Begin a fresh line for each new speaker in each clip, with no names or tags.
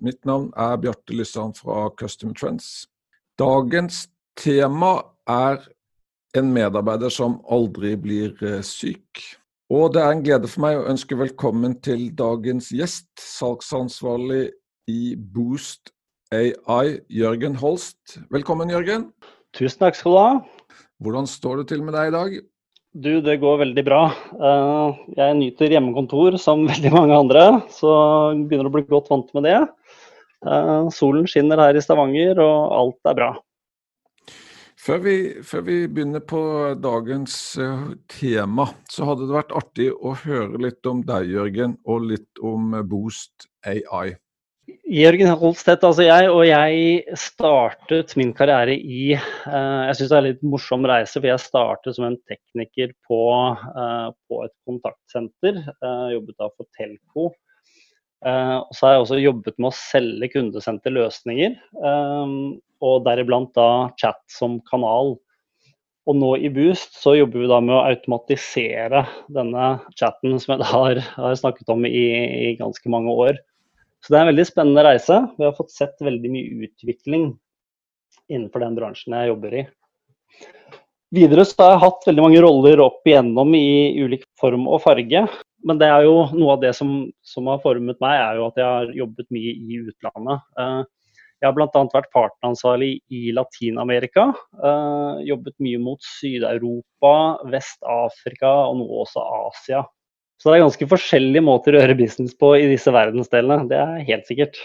Mitt navn er Bjarte Lysand fra Customer Trends. Dagens tema er en medarbeider som aldri blir eh, syk. Og det er en glede for meg å ønske velkommen til dagens gjest, salgsansvarlig i Boost AI, Jørgen Holst. Velkommen, Jørgen.
Tusen takk skal du ha.
Hvordan står det til med deg i dag?
Du, det går veldig bra. Eh, jeg nyter hjemmekontor som veldig mange andre, så begynner å bli godt vant med det. Eh, solen skinner her i Stavanger, og alt er bra.
Før vi, før vi, begynner på dagens uh, tema, så hadde det vært artig å høre litt om deg, Jørgen, og litt om Boost AI.
Jørgen Holstedt, altså jeg, og jeg startet min karriere i uh, Jeg syns det er en litt morsom reise, for jeg startet som en tekniker på, uh, på et kontaktsenter. jobbet da for Telco. Og så har jeg også jobbet med å selge kundesendte løsninger, og deriblant da chat som kanal. Og nå i Boost så jobber vi da med å automatisere denne chatten som jeg har, har snakket om i, i, ganske mange år. Så det er en veldig spennende reise. Vi har fått sett veldig mye utvikling innenfor den bransjen jeg jobber i. Videre så har jeg hatt veldig mange roller opp igjennom i ulik form og farge. Men det er jo noe av det som, som har formet meg, er jo at jeg har jobbet mye i utlandet. Uh, jeg har bl.a. vært partneransvarlig i Latin-Amerika. Uh, jobbet mye mot Syd-Europa, Vest-Afrika og nå også Asia. Så det er ganske forskjellige måter å gjøre business på i disse verdensdelene. Det er helt sikkert.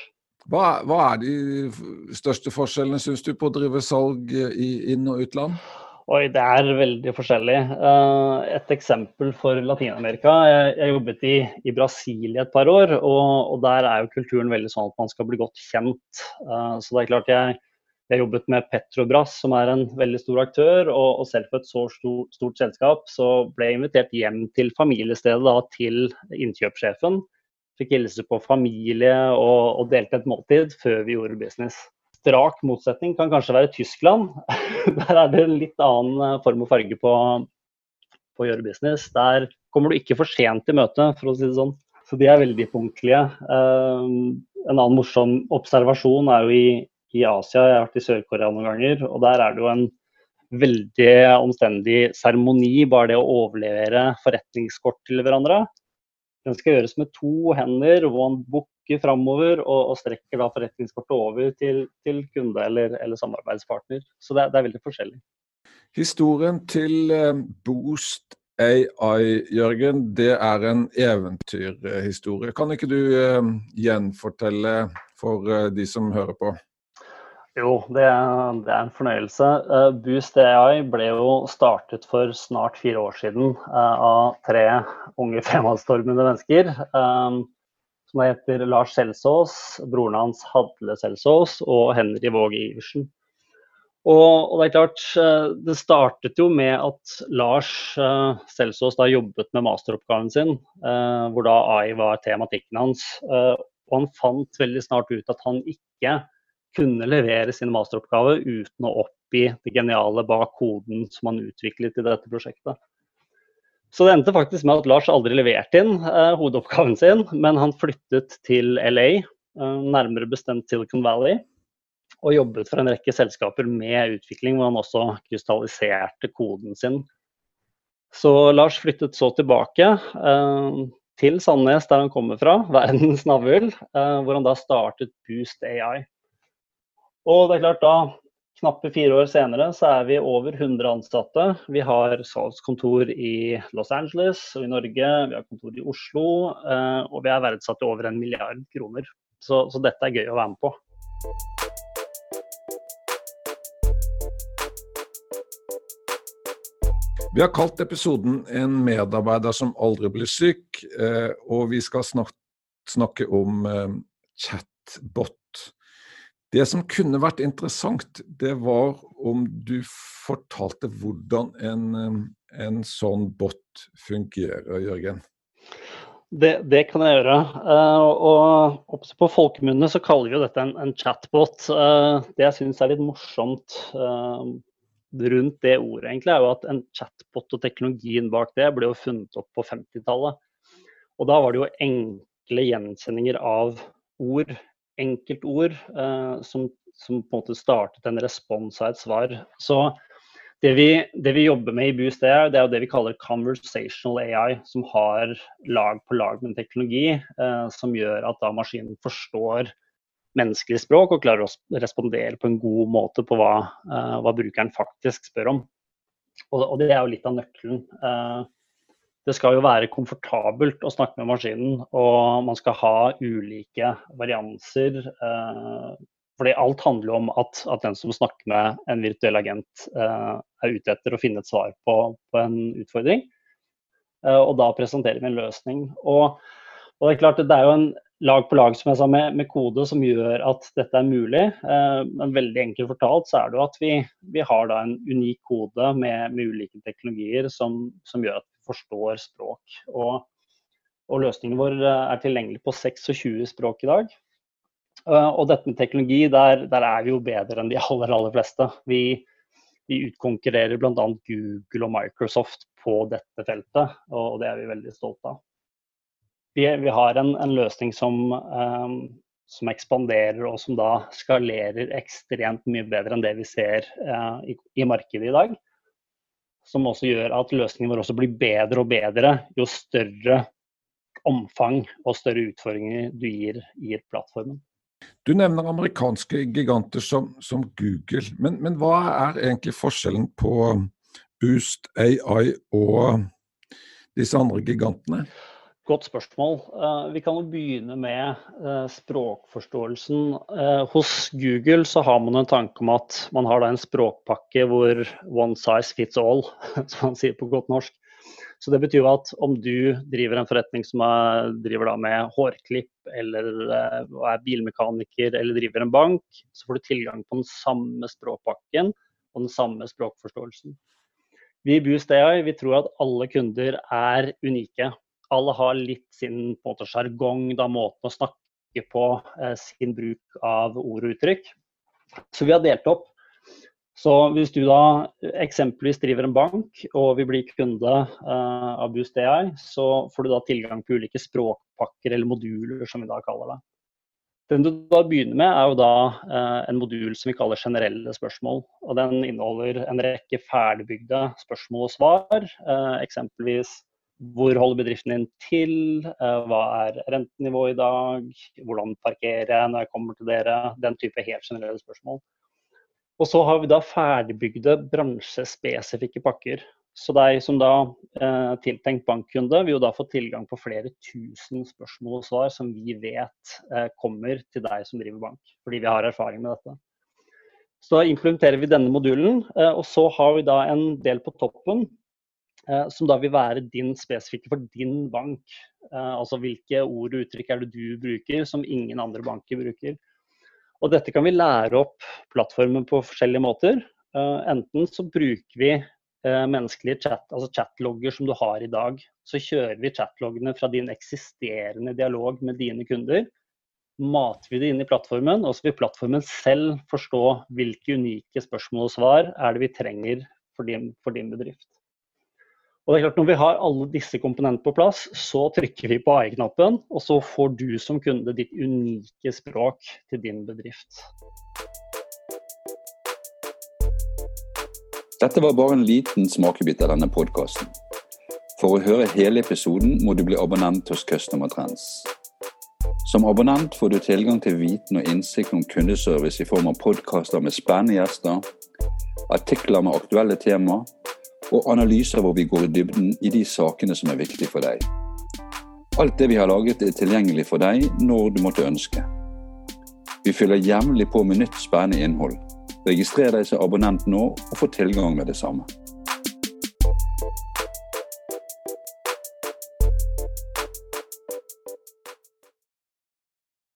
Hva, hva er de største forskjellene, syns du, på å drive salg i inn- og utland?
Oi, det er veldig forskjellig. Uh, et eksempel for Latin-Amerika. Jeg, jobbet i, i, Brasil i et par år, og, og, der er jo kulturen veldig sånn at man skal bli godt kjent. Uh, så det er klart jeg, jeg, jobbet med Petrobras, som er en veldig stor aktør, og, og selv for et så stor, stort selskap så ble jeg invitert hjem til familiestedet da, til innkjøpssjefen. Fikk hilse på familie og, og delte et måltid før vi gjorde business strak motsetning kan kanskje være Tyskland. Der er det en litt annen eh, form og farge på, på å gjøre business. Der kommer du ikke for sent til møtet, for å si det sånn. Så de er veldig punktlige. Uh, en annen morsom observasjon er jo i, i Asia. Jeg har vært i Sør-Korea noen ganger, og der er det jo en veldig omstendig seremoni, bare det å overlevere forretningskort til hverandre. Den skal gjøres med to hender, one man bukker framover og, og, strekker da forretningskortet over til, til kunde eller, eller, samarbeidspartner. Så det er, det er, veldig forskjellig.
Historien til eh, Boost AI, Jørgen, det er en eventyrhistorie. Kan ikke du uh, gjenfortelle for uh, de som hører på?
Jo, det, det, er en fornøyelse. Boost AI ble jo startet for snart fire år siden av tre unge fremadstormende mennesker. Um, som heter Lars Selsås, broren hans Hadle Selsås og Henry Våge Iversen. Og, og, det er klart, det startet jo med at Lars uh, Selsås da jobbet med masteroppgaven sin, hvor da AI var tematikken hans. og han fant veldig snart ut at han ikke kunne levere sin masteroppgave uten å oppgi det geniale bak koden som han utviklet i dette prosjektet. Så det endte faktisk med at Lars aldri leverte inn eh, hovedoppgaven sin, men han flyttet til LA, eh, nærmere bestemt Silicon Valley, og jobbet for en rekke selskaper med utvikling, hvor han også krystalliserte koden sin. Så Lars flyttet så tilbake eh, til Sandnes, der han kommer fra, verdens navl, eh, hvor han da startet Boost AI. Og det er klart da, knappe fire år senere så er vi over 100 ansatte. Vi har salgskontor i Los Angeles og i Norge, vi har kontor i Oslo, eh, og vi er verdsatt til over en milliard kroner. Så, så dette er gøy å være med på.
Vi har kalt episoden 'En medarbeider som aldri blir syk', eh, og vi skal snakke om eh, chatbot Det som kunne vært interessant, det var om du fortalte hvordan en, en sånn bot fungerer, Jørgen.
Det, det, kan jeg gjøre. Uh, og på folkemunne så kaller vi jo dette en, en chatbot. Uh, det jeg syns er litt morsomt rundt det ordet, egentlig, er jo at en chatbot og teknologien bak det ble jo funnet opp på 50-tallet. Og da var det jo enkle gjenkjenninger av ord enkeltord eh, som, som, på en måte startet en respons av et svar. Så det vi, det vi jobber med i Boost, det er, det er det vi kaller conversational AI, som har lag på lag med teknologi eh, som gjør at da maskinen forstår menneskelig språk og klarer å respondere på en god måte på hva, eh, hva brukeren faktisk spør om. Og, og, det er jo litt av nøkkelen. Eh, det skal jo være komfortabelt å snakke med maskinen, og man skal ha ulike varianser. Eh, fordi alt handler jo om at, at, den som snakker med en virtuell agent, eh, er ute etter å finne et svar på, på en utfordring. Eh, og da presenterer vi en løsning. Og, og, det er klart, det er jo en lag på lag som jeg sa, med, med kode som gjør at dette er mulig. men veldig enkelt fortalt så er det jo at vi, vi har da en unik kode med, med ulike teknologier som, som gjør at forstår språk. Og, og løsningen vår eh, er tilgjengelig på 26 språk i dag. Eh, og dette med teknologi, der, der er vi jo bedre enn de aller, aller fleste. Vi, vi utkonkurrerer bl.a. Google og Microsoft på dette feltet, og det er vi veldig stolte av. Vi, vi har en, en, løsning som, um, som, ekspanderer og som da skalerer ekstremt mye bedre enn det vi ser uh, i, i markedet i dag som også gjør at løsningen vår også blir bedre og bedre jo større omfang og større utfordringer du gir, gir plattformen.
Du nevner amerikanske giganter som, som Google, men, men, hva er egentlig forskjellen på Boost AI og disse andre gigantene?
Godt spørsmål. Eh, vi kan jo begynne med eh, språkforståelsen. Eh, hos Google så har man en tanke om at man har en språkpakke hvor one size fits all, som man sier på godt norsk. Så det betyr at om du driver en forretning som er, driver med hårklipp, eller er bilmekaniker eller driver en bank, så får du tilgang på den samme språkpakken og den samme språkforståelsen. Vi i Boost AI vi tror at alle kunder er unike alle har litt sin sjargong, måten å snakke på, eh, sin bruk av ord og uttrykk. Så vi har delt opp. Så hvis du da eksempelvis driver en bank og vil bli kunde uh, av Boost AI, så får du da tilgang på ulike språkpakker eller moduler, som vi da kaller det. Den du da begynner med, er jo da uh, en modul som vi kaller generelle spørsmål. og Den inneholder en rekke ferdigbygde spørsmål og svar. Uh, eksempelvis hvor holder bedriften din til? Eh, hva er rentenivået i dag? Hvordan parkerer jeg når jeg kommer til dere? Den type helt generelle spørsmål. Og så har vi da ferdigbygde bransjespesifikke pakker. Så deg som da eh, tiltenkt bankkunde vil jo da få tilgang på flere tusen spørsmål og svar som vi vet eh, kommer til deg som driver bank, fordi vi har erfaring med dette. Så da implementerer vi denne modulen, og så har vi da en del på toppen som da vil være din spesifikke for din bank. Eh, altså hvilke ord og uttrykk er det du bruker som ingen andre banker bruker. Og dette kan vi lære opp plattformen på forskjellige måter. Eh, enten så bruker vi menneskelige chat, altså chatlogger som du har i dag. Så kjører vi chatloggene fra din eksisterende dialog med dine kunder. Mater vi det inn i plattformen, og så vil plattformen selv forstå hvilke unike spørsmål og svar er det vi trenger for din, for din bedrift. Og det er klart Når vi har alle disse komponentene på plass, så trykker vi på AI-knappen, og så får du som kunde ditt unike språk til din bedrift.
Dette var bare en liten smakebit av denne podkasten. For å høre hele episoden må du bli abonnent hos Customer Trends. Som abonnent får du tilgang til viten og innsikt om kundeservice i form av podkaster med spennende gjester, artikler med aktuelle temaer og analyser hvor vi går i dybden i de sakene som er viktige for deg. Alt det vi har laget er tilgjengelig for deg når du måtte ønske. Vi fyller jevnlig på med nytt spennende innhold. Registrer deg som abonnent nå og få tilgang med det samme.